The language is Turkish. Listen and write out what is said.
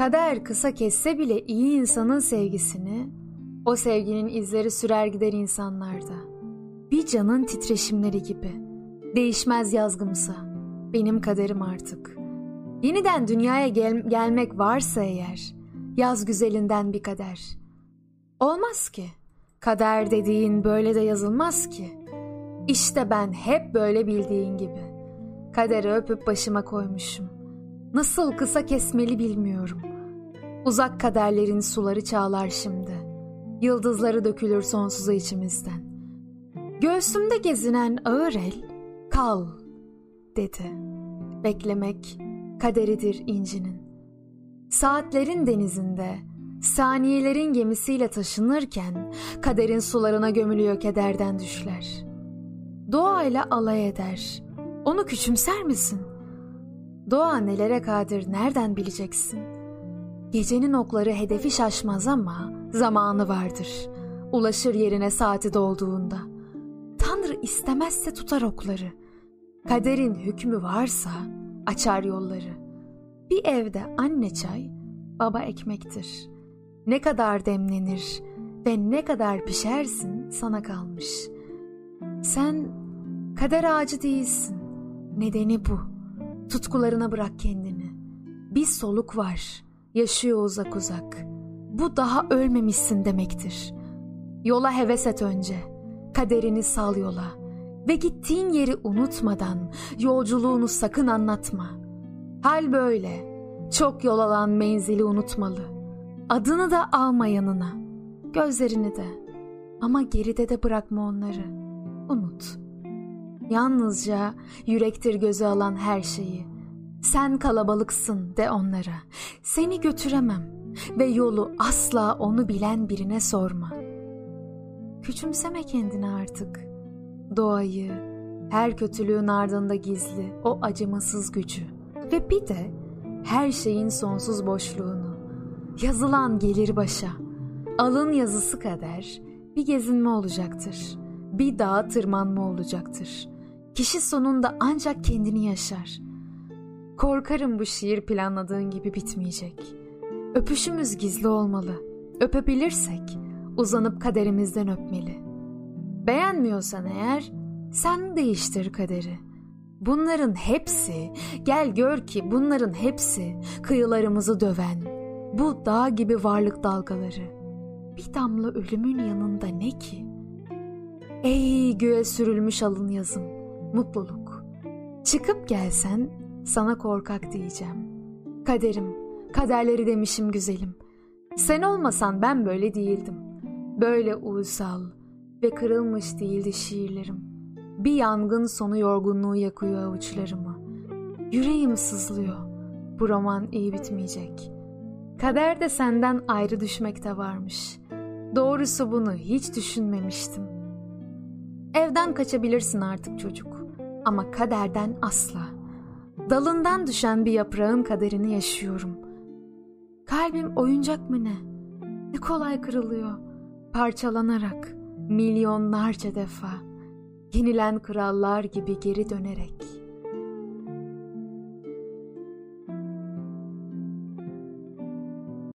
Kader kısa kesse bile iyi insanın sevgisini, o sevginin izleri sürer gider insanlarda. Bir canın titreşimleri gibi. Değişmez yazgımsa. Benim kaderim artık. Yeniden dünyaya gel- gelmek varsa eğer, yaz güzelinden bir kader. Olmaz ki. Kader dediğin böyle de yazılmaz ki. İşte ben hep böyle bildiğin gibi. Kaderi öpüp başıma koymuşum. Nasıl kısa kesmeli bilmiyorum. Uzak kaderlerin suları çağlar şimdi. Yıldızları dökülür sonsuza içimizden. Göğsümde gezinen ağır el, kal dedi. Beklemek kaderidir incinin. Saatlerin denizinde, saniyelerin gemisiyle taşınırken kaderin sularına gömülüyor kederden düşler. Doğayla alay eder. Onu küçümser misin? Doğa nelere kadir nereden bileceksin? Gecenin okları hedefi şaşmaz ama zamanı vardır. Ulaşır yerine saati dolduğunda. Tanrı istemezse tutar okları. Kaderin hükmü varsa açar yolları. Bir evde anne çay, baba ekmektir. Ne kadar demlenir ve ne kadar pişersin sana kalmış. Sen kader ağacı değilsin. Nedeni bu. Tutkularına bırak kendini. Bir soluk var. Yaşıyor uzak uzak. Bu daha ölmemişsin demektir. Yola heves et önce. Kaderini sal yola. Ve gittiğin yeri unutmadan yolculuğunu sakın anlatma. Hal böyle. Çok yol alan menzili unutmalı. Adını da alma yanına. Gözlerini de. Ama geride de bırakma onları. Unut. Yalnızca yürektir gözü alan her şeyi. Sen kalabalıksın de onlara. Seni götüremem ve yolu asla onu bilen birine sorma. Küçümseme kendini artık. Doğayı, her kötülüğün ardında gizli o acımasız gücü ve bir de her şeyin sonsuz boşluğunu. Yazılan gelir başa. Alın yazısı kader bir gezinme olacaktır. Bir dağa tırmanma olacaktır. Kişi sonunda ancak kendini yaşar. Korkarım bu şiir planladığın gibi bitmeyecek. Öpüşümüz gizli olmalı. Öpebilirsek uzanıp kaderimizden öpmeli. Beğenmiyorsan eğer sen değiştir kaderi. Bunların hepsi, gel gör ki bunların hepsi kıyılarımızı döven, bu dağ gibi varlık dalgaları. Bir damla ölümün yanında ne ki? Ey göğe sürülmüş alın yazım, mutluluk. Çıkıp gelsen sana korkak diyeceğim. Kaderim, kaderleri demişim güzelim. Sen olmasan ben böyle değildim. Böyle uysal ve kırılmış değildi şiirlerim. Bir yangın sonu yorgunluğu yakıyor avuçlarımı. Yüreğim sızlıyor. Bu roman iyi bitmeyecek. Kader de senden ayrı düşmekte varmış. Doğrusu bunu hiç düşünmemiştim. Evden kaçabilirsin artık çocuk. Ama kaderden asla. Dalından düşen bir yaprağın kaderini yaşıyorum. Kalbim oyuncak mı ne? Ne kolay kırılıyor. Parçalanarak milyonlarca defa. Yenilen krallar gibi geri dönerek.